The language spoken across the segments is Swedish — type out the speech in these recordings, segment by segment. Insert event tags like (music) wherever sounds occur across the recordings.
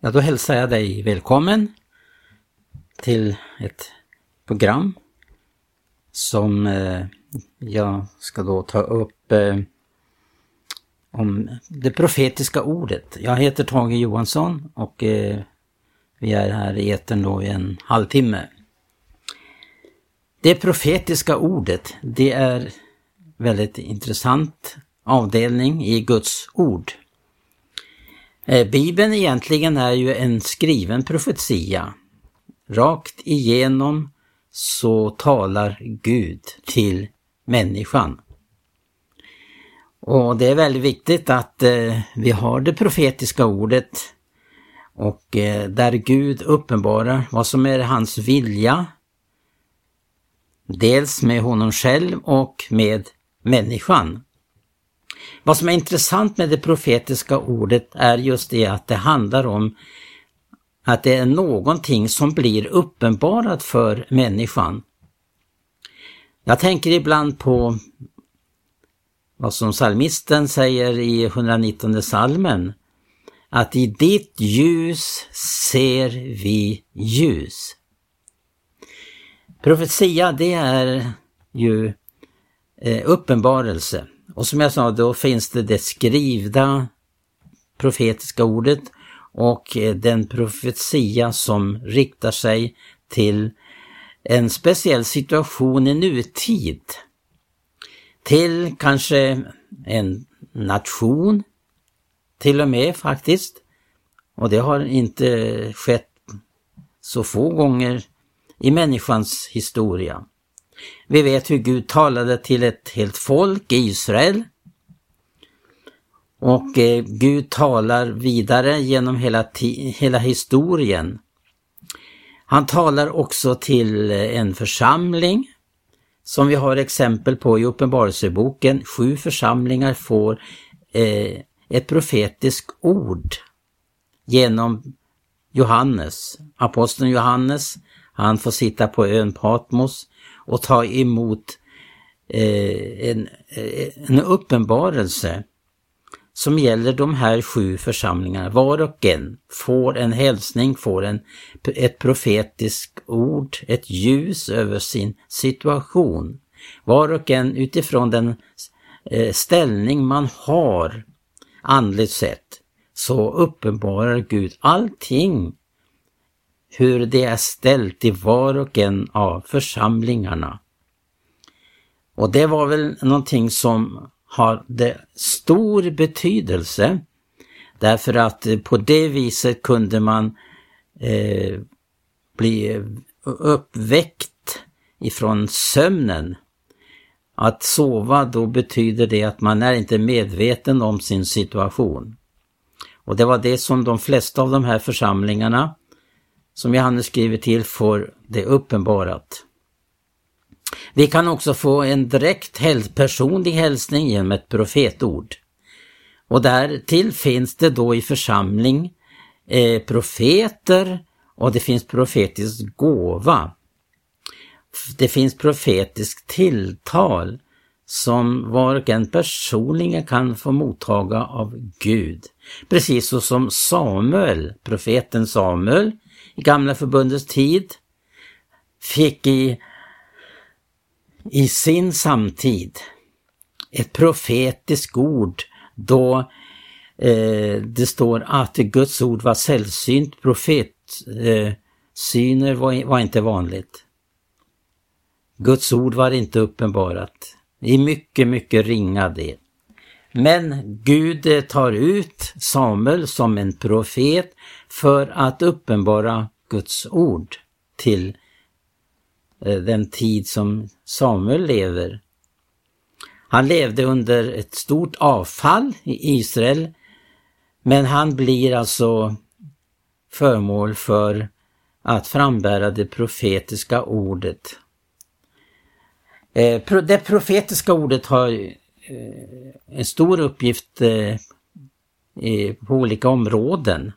Ja, då hälsar jag dig välkommen till ett program som eh, jag ska då ta upp eh, om det profetiska ordet. Jag heter Tage Johansson och eh, vi är här i etern då i en halvtimme. Det profetiska ordet, det är väldigt intressant avdelning i Guds ord. Eh, Bibeln egentligen är ju en skriven profetia. Rakt igenom så talar Gud till människan. Och det är väldigt viktigt att eh, vi har det profetiska ordet och eh, där Gud uppenbarar vad som är hans vilja. Dels med honom själv och med människan. Vad som är intressant med det profetiska ordet är just det att det handlar om att det är någonting som blir uppenbarat för människan. Jag tänker ibland på vad som psalmisten säger i 119 salmen att i ditt ljus ser vi ljus. Profetia det är ju eh, uppenbarelse. Och som jag sa, då finns det det skrivna profetiska ordet och eh, den profetia som riktar sig till en speciell situation i nutid. Till kanske en nation, till och med faktiskt. Och det har inte skett så få gånger i människans historia. Vi vet hur Gud talade till ett helt folk, Israel. Och eh, Gud talar vidare genom hela, hela historien. Han talar också till eh, en församling som vi har exempel på i Uppenbarelseboken. Sju församlingar får eh, ett profetiskt ord genom Johannes. Aposteln Johannes, han får sitta på ön Patmos och ta emot eh, en, eh, en uppenbarelse som gäller de här sju församlingarna. Var och en får en hälsning, får en, ett profetiskt ord, ett ljus över sin situation. Var och en utifrån den eh, ställning man har andligt sett så uppenbarar Gud allting hur det är ställt i var och en av församlingarna. Och det var väl någonting som hade stor betydelse därför att på det viset kunde man eh, bli uppväckt ifrån sömnen. Att sova då betyder det att man är inte medveten om sin situation. Och det var det som de flesta av de här församlingarna som Johannes skriver till får det uppenbarat. Vi kan också få en direkt personlig hälsning genom ett profetord. Och därtill finns det då i församling eh, profeter och det finns profetisk gåva. Det finns profetiskt tilltal som var och en personligen kan få mottaga av Gud. Precis så som Samuel, profeten Samuel, gamla förbundets tid fick i, i sin samtid ett profetiskt ord då eh, det står att Guds ord var sällsynt, profetsyner eh, var, var inte vanligt. Guds ord var inte uppenbarat. I mycket, mycket ringa del. Men Gud eh, tar ut Samuel som en profet för att uppenbara Guds ord till eh, den tid som Samuel lever. Han levde under ett stort avfall i Israel men han blir alltså föremål för att frambära det profetiska ordet. Eh, det profetiska ordet har Eh, en stor uppgift eh, på olika områden.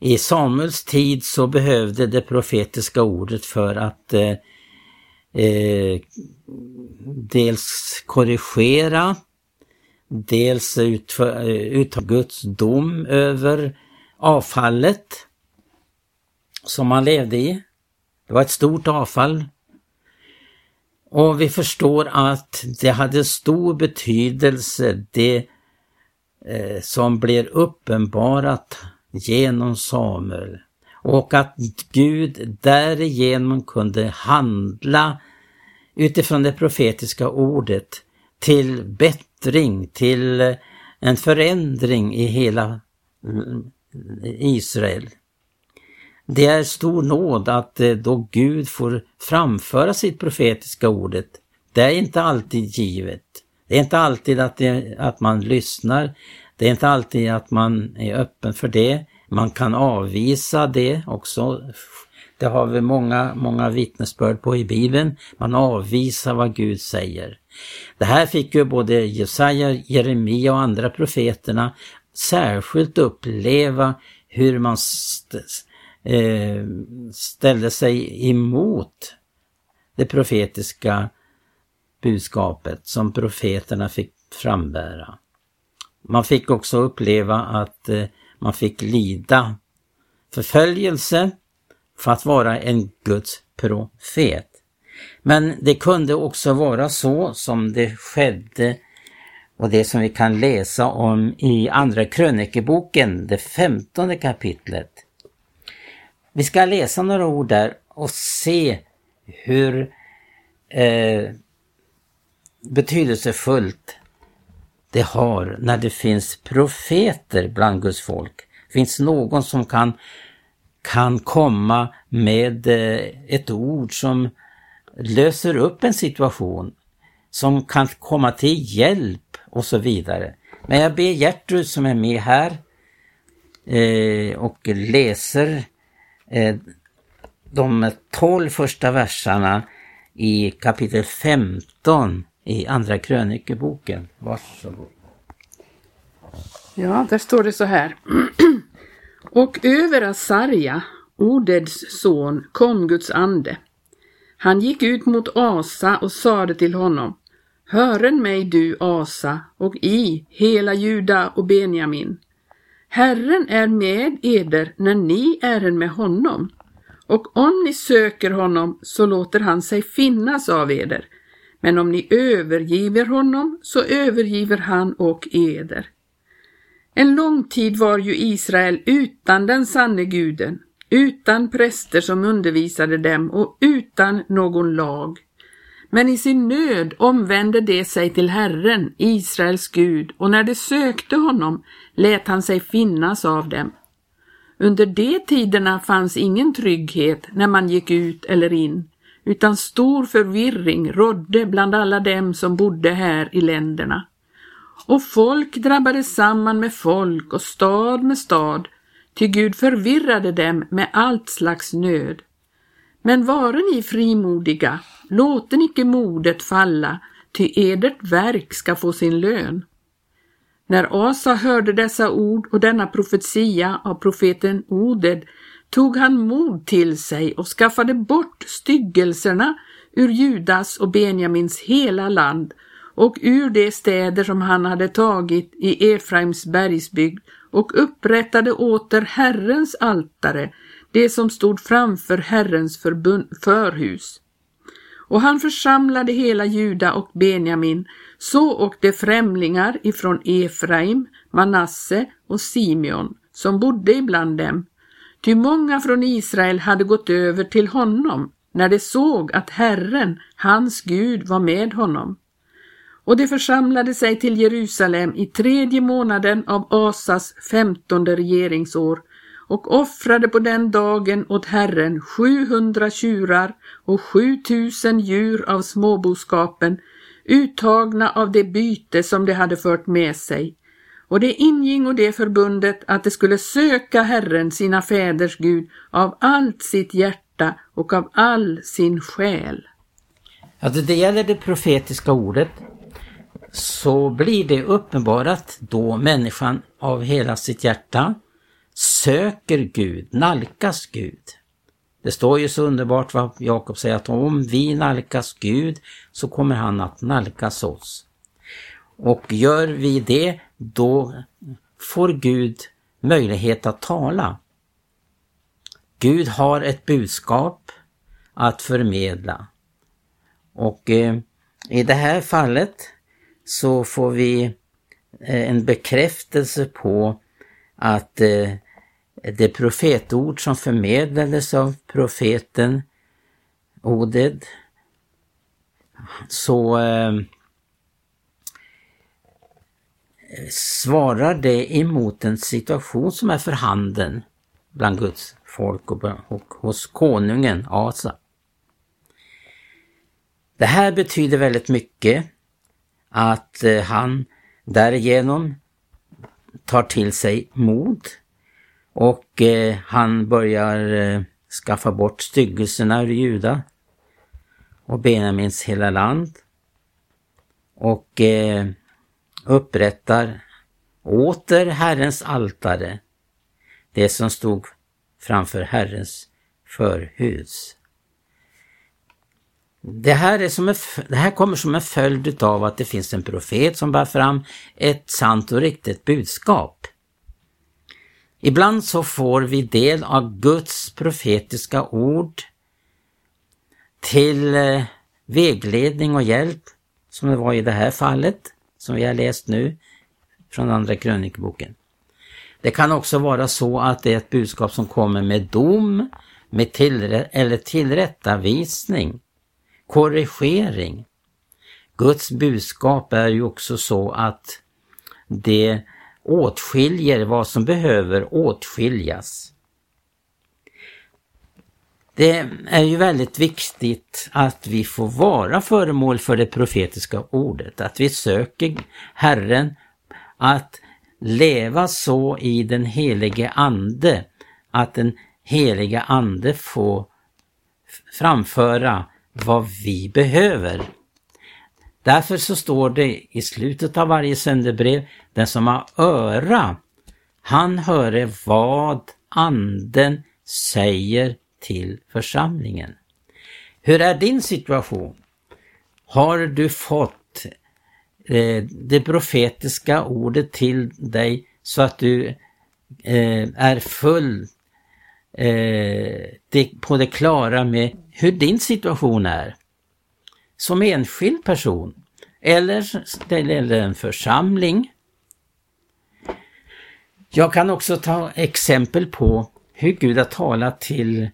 I Samuels tid så behövde det profetiska ordet för att eh, eh dels korrigera, dels utföra Guds dom över avfallet som man levde i. Det var ett stort avfall. Och vi förstår att det hade stor betydelse det eh, som blir uppenbarat genom Samuel och att Gud därigenom kunde handla utifrån det profetiska ordet till bättring, till en förändring i hela mm, Israel. Det är stor nåd att eh, då Gud får framföra sitt profetiska ordet. Det är inte alltid givet. Det är inte alltid att, det, att man lyssnar. Det är inte alltid att man är öppen för det. Man kan avvisa det också. Det har vi många, många vittnesbörd på i Bibeln. Man avvisar vad Gud säger. Det här fick ju både Jesaja, Jeremia och andra profeterna särskilt uppleva hur man st eh, ställde sig emot det profetiska budskapet som profeterna fick frambära. Man fick också uppleva att eh, man fick lida förföljelse för att vara en Guds profet. Men det kunde också vara så som det skedde och det som vi kan läsa om i Andra krönikeboken, det femtonde kapitlet. Vi ska läsa några ord där och se hur eh, betydelsefullt det har när det finns profeter bland Guds folk. Finns någon som kan, kan komma med eh, ett ord som löser upp en situation, som kan komma till hjälp och så vidare. Men jag ber Gertrud som är med här eh, och läser Eh, de tolv första verserna i kapitel 15 i Andra krönikeboken. Varsågod. Ja, där står det så här. (clears throat) och över Asarja, Odeds son, kom Guds ande. Han gick ut mot Asa och sade till honom Hören mig du Asa och i hela Juda och Benjamin. Herren är med eder när ni är med honom och om ni söker honom så låter han sig finnas av eder. Men om ni övergiver honom så övergiver han och eder. En lång tid var ju Israel utan den sanne guden, utan präster som undervisade dem och utan någon lag. Men i sin nöd omvände de sig till Herren, Israels Gud, och när de sökte honom lät han sig finnas av dem. Under de tiderna fanns ingen trygghet när man gick ut eller in, utan stor förvirring rådde bland alla dem som bodde här i länderna. Och folk drabbades samman med folk och stad med stad, ty Gud förvirrade dem med allt slags nöd. Men vare ni frimodiga, låten icke modet falla, ty edert verk ska få sin lön. När Asa hörde dessa ord och denna profetia av profeten Oded tog han mod till sig och skaffade bort styggelserna ur Judas och Benjamins hela land och ur de städer som han hade tagit i Efraims bergsbygd och upprättade åter Herrens altare, det som stod framför Herrens förhus. Och han församlade hela Juda och Benjamin, så och de främlingar ifrån Efraim, Manasse och Simeon, som bodde ibland dem. Ty många från Israel hade gått över till honom när de såg att Herren, hans Gud, var med honom. Och de församlade sig till Jerusalem i tredje månaden av Asas femtonde regeringsår och offrade på den dagen åt Herren 700 tjurar och 7000 djur av småboskapen, uttagna av det byte som de hade fört med sig. Och det ingingo det förbundet att de skulle söka Herren, sina fäders Gud, av allt sitt hjärta och av all sin själ. Alltså det gäller det profetiska ordet så blir det uppenbarat då människan av hela sitt hjärta söker Gud, nalkas Gud. Det står ju så underbart vad Jakob säger att om vi nalkas Gud så kommer han att nalkas oss. Och gör vi det, då får Gud möjlighet att tala. Gud har ett budskap att förmedla. Och eh, i det här fallet så får vi eh, en bekräftelse på att eh, det profetord som förmedlades av profeten Oded så eh, svarar det emot en situation som är för handen bland Guds folk och, och hos konungen Asa. Det här betyder väldigt mycket att eh, han därigenom tar till sig mod och eh, han börjar eh, skaffa bort styggelserna ur Juda och Benjamins hela land och eh, upprättar åter Herrens altare, det som stod framför Herrens förhus. Det här, är som en, det här kommer som en följd av att det finns en profet som bär fram ett sant och riktigt budskap. Ibland så får vi del av Guds profetiska ord till eh, vägledning och hjälp, som det var i det här fallet, som vi har läst nu från Andra krönikboken. Det kan också vara så att det är ett budskap som kommer med dom, med tillrä eller tillrättavisning, korrigering. Guds budskap är ju också så att det åtskiljer vad som behöver åtskiljas. Det är ju väldigt viktigt att vi får vara föremål för det profetiska ordet, att vi söker Herren att leva så i den helige Ande att den helige Ande får framföra vad vi behöver. Därför så står det i slutet av varje sändebrev, den som har öra, han höre vad anden säger till församlingen. Hur är din situation? Har du fått eh, det profetiska ordet till dig så att du eh, är full eh, på det klara med hur din situation är? Som enskild person eller, eller en församling. Jag kan också ta exempel på hur Gud har talat till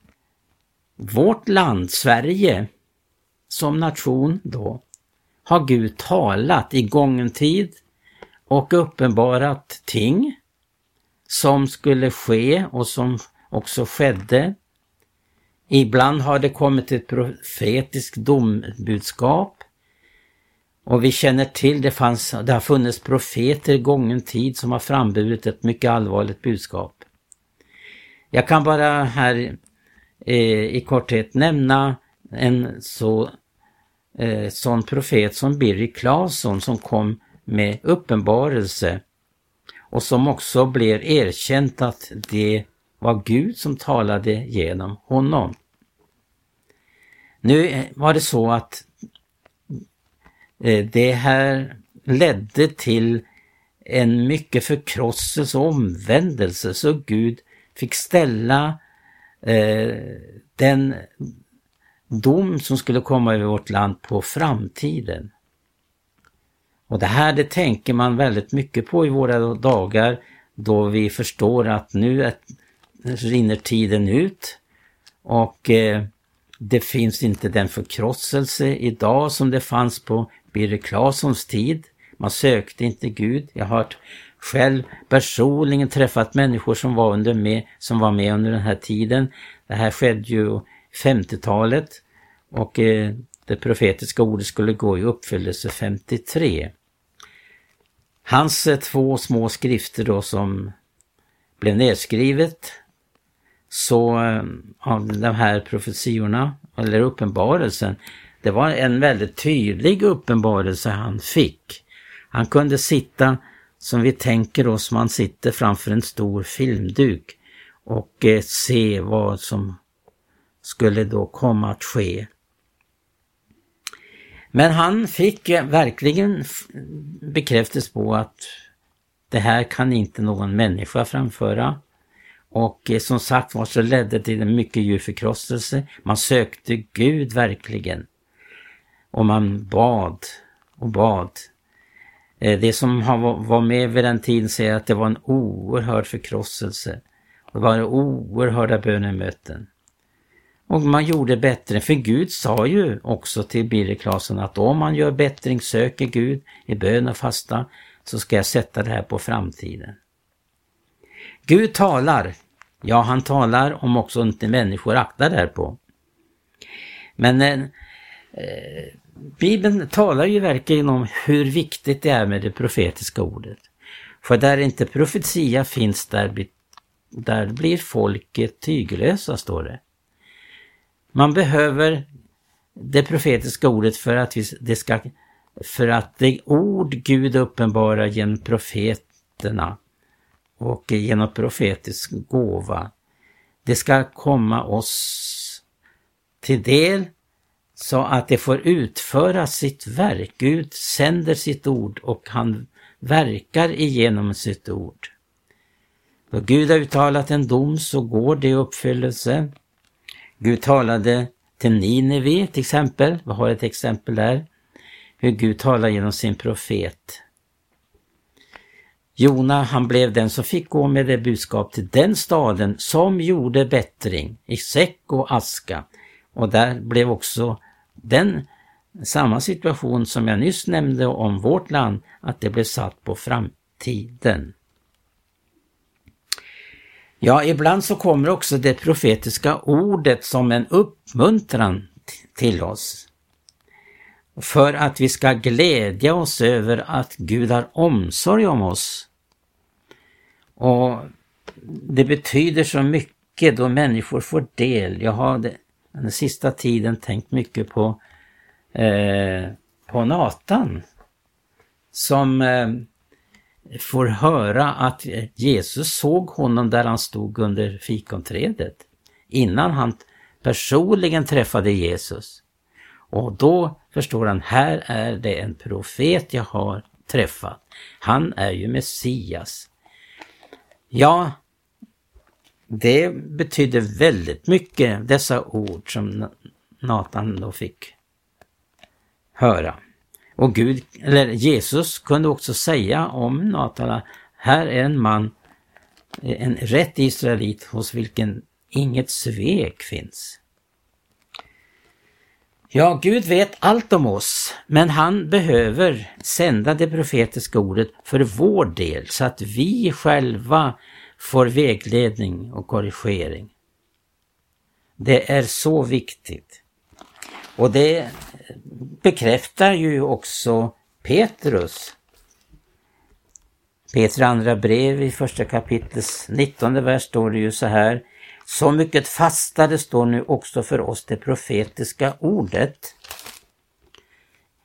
vårt land, Sverige, som nation då, har Gud talat i gången tid och uppenbarat ting som skulle ske och som också skedde. Ibland har det kommit ett profetiskt dombudskap och vi känner till, det, fanns, det har funnits profeter i gången tid som har framburit ett mycket allvarligt budskap. Jag kan bara här eh, i korthet nämna en så eh, sån profet som Birger Claesson som kom med uppenbarelse och som också blev erkänt att det var Gud som talade genom honom. Nu var det så att eh, det här ledde till en mycket förkrosselse och omvändelse så Gud fick ställa eh, den dom som skulle komma över vårt land på framtiden. Och det här det tänker man väldigt mycket på i våra dagar då vi förstår att nu är, rinner tiden ut och eh, det finns inte den förkrosselse idag som det fanns på Birger Claessons tid. Man sökte inte Gud. Jag har själv personligen träffat människor som var, under med, som var med under den här tiden. Det här skedde ju 50-talet och eh, det profetiska ordet skulle gå i uppfyllelse 53. Hans eh, två små skrifter då som blev nedskrivet så eh, av de här profetiorna, eller uppenbarelsen, det var en väldigt tydlig uppenbarelse han fick. Han kunde sitta som vi tänker oss, man sitter framför en stor filmduk och eh, se vad som skulle då komma att ske. Men han fick eh, verkligen bekräftelse på att det här kan inte någon människa framföra. Och eh, som sagt var så ledde det till en mycket djup förkrosselse. Man sökte Gud verkligen. Och man bad och bad. Eh, det som var med vid den tiden säger att det var en oerhörd förkrosselse. Det var oerhörda bönemöten. Och man gjorde bättre, för Gud sa ju också till Birger Claesson att om man gör bättring, söker Gud i bön och fasta, så ska jag sätta det här på framtiden. Gud talar, ja han talar om också inte människor aktar därpå. Men eh, eh, Bibeln talar ju verkligen om hur viktigt det är med det profetiska ordet. För där inte profetia finns, där, där blir folket tyglösa, står det. Man behöver det profetiska ordet för att vi, det ska för att det ord Gud uppenbarar genom profeterna och genom profetisk gåva, det ska komma oss till del så att det får utföra sitt verk. Gud sänder sitt ord och han verkar igenom sitt ord. Då Gud har uttalat en dom så går det i uppfyllelse. Gud talade till Nineve till exempel, vi har ett exempel där, hur Gud talar genom sin profet. Jona han blev den som fick gå med det budskap till den staden som gjorde bättring i säck och aska. Och där blev också den samma situation som jag nyss nämnde om vårt land, att det blev satt på framtiden. Ja, ibland så kommer också det profetiska ordet som en uppmuntran till oss. För att vi ska glädja oss över att Gud har omsorg om oss. Och Det betyder så mycket då människor får del. Jag har den sista tiden tänkt mycket på, eh, på Natan. Som eh, får höra att Jesus såg honom där han stod under fikonträdet innan han personligen träffade Jesus. Och då förstår han, här är det en profet jag har träffat. Han är ju Messias. Ja, det betydde väldigt mycket, dessa ord som Nathan då fick höra. Och Gud, eller Jesus kunde också säga om Nathan, här är en man, en rätt israelit hos vilken inget svek finns. Ja, Gud vet allt om oss, men han behöver sända det profetiska ordet för vår del så att vi själva får vägledning och korrigering. Det är så viktigt. Och det bekräftar ju också Petrus. Petrus andra brev i första kapitlets 19 vers står det ju så här. Så mycket fastare står nu också för oss det profetiska ordet.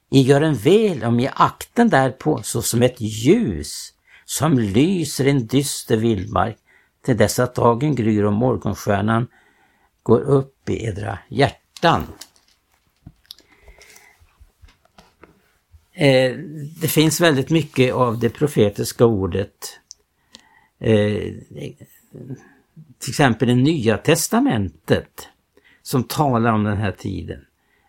I gör en väl om i akten därpå såsom ett ljus som lyser en dyster vildmark till dess att dagen gryr och morgonstjärnan går upp i edra hjärtan. Eh, det finns väldigt mycket av det profetiska ordet. Eh, till exempel det Nya Testamentet som talar om den här tiden.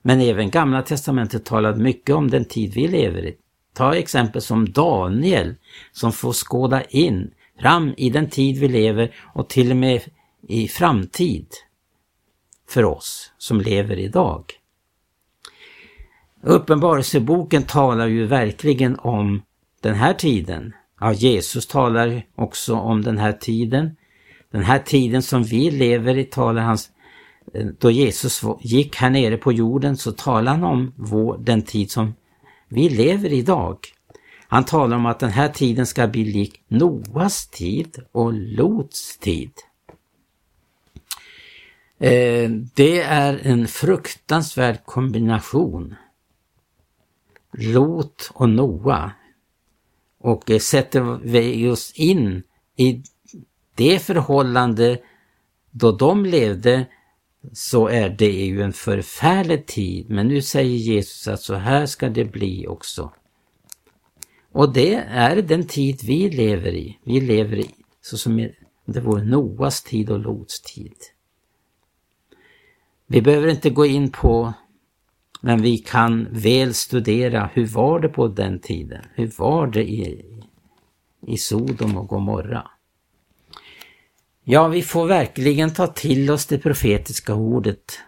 Men även Gamla Testamentet talar mycket om den tid vi lever i. Ta exempel som Daniel som får skåda in fram i den tid vi lever och till och med i framtid för oss som lever idag. Uppenbarelseboken talar ju verkligen om den här tiden. Ja, Jesus talar också om den här tiden. Den här tiden som vi lever i talar hans då Jesus gick här nere på jorden så talar han om vår, den tid som vi lever idag. Han talar om att den här tiden ska bli lik Noas tid och Lots tid. Eh, det är en fruktansvärd kombination. Lot och Noa. Och eh, sätter vi oss in i det förhållande då de levde så är det ju en förfärlig tid. Men nu säger Jesus att så här ska det bli också. Och det är den tid vi lever i. Vi lever i så som det vore Noas tid och Lots tid. Vi behöver inte gå in på, men vi kan väl studera hur var det på den tiden? Hur var det i, i Sodom och Gomorra? Ja, vi får verkligen ta till oss det profetiska ordet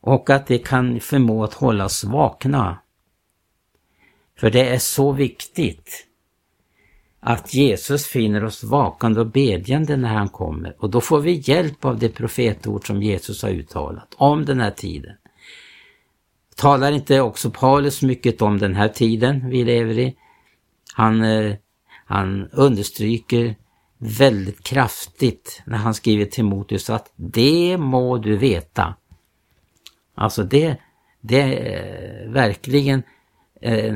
och att det kan förmå att hålla oss vakna. För det är så viktigt att Jesus finner oss vakande och bedjande när han kommer och då får vi hjälp av det profetord som Jesus har uttalat om den här tiden. Talar inte också Paulus mycket om den här tiden vi lever i? Han, eh, han understryker väldigt kraftigt när han skriver till Timoteus att det må du veta. Alltså det, det är verkligen eh,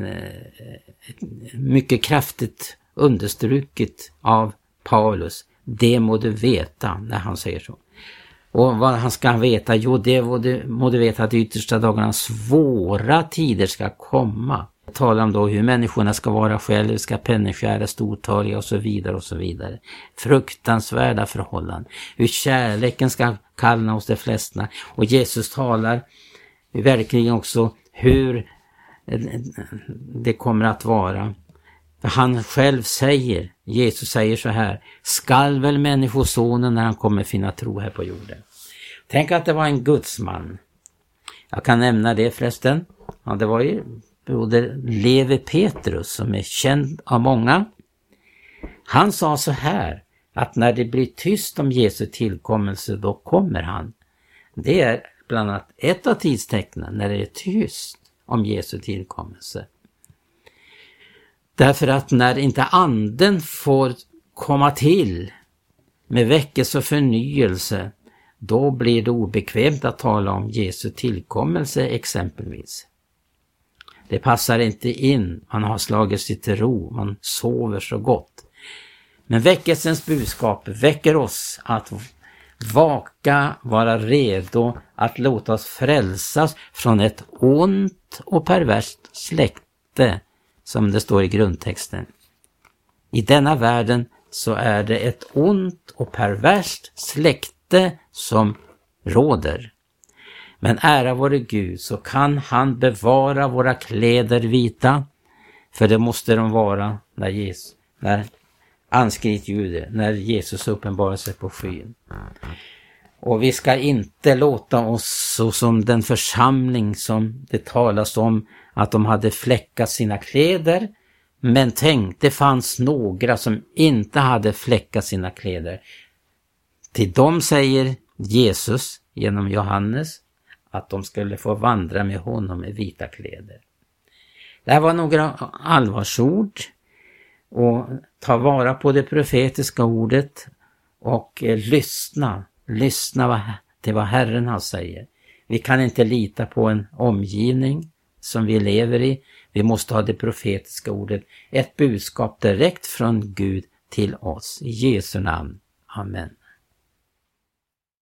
mycket kraftigt understruket av Paulus. Det må du veta när han säger så. Och vad han ska veta? Jo, det må du, må du veta att de yttersta dagarna svåra tider ska komma. Talar om då hur människorna ska vara själviska, penningskära, stortaliga och så vidare och så vidare. Fruktansvärda förhållanden. Hur kärleken ska kallna hos de flesta. Och Jesus talar verkligen också hur det kommer att vara han själv säger, Jesus säger så här, skall väl människosonen när han kommer finna tro här på jorden. Tänk att det var en gudsman. Jag kan nämna det förresten. Ja, det var ju broder Levi Petrus som är känd av många. Han sa så här, att när det blir tyst om Jesu tillkommelse, då kommer han. Det är bland annat ett av tidstecknen när det är tyst om Jesu tillkommelse. Därför att när inte anden får komma till med väckelse och förnyelse, då blir det obekvämt att tala om Jesu tillkommelse exempelvis. Det passar inte in, man har slagit sig till ro, man sover så gott. Men väckelsens budskap väcker oss att vaka, vara redo att låta oss frälsas från ett ont och perverst släkte som det står i grundtexten. I denna världen så är det ett ont och perverst släkte som råder. Men ära vare Gud så kan han bevara våra kläder vita, för det måste de vara när, Jesus, när anskrit ljuder, när Jesus uppenbarar sig på skyn. Och vi ska inte låta oss så som den församling som det talas om att de hade fläckat sina kläder. Men tänk, det fanns några som inte hade fläckat sina kläder. Till dem säger Jesus genom Johannes att de skulle få vandra med honom i vita kläder. Det här var några allvarsord och ta vara på det profetiska ordet och eh, lyssna, lyssna till vad Herren har säger. Vi kan inte lita på en omgivning som vi lever i. Vi måste ha det profetiska ordet, ett budskap direkt från Gud till oss. I Jesu namn. Amen.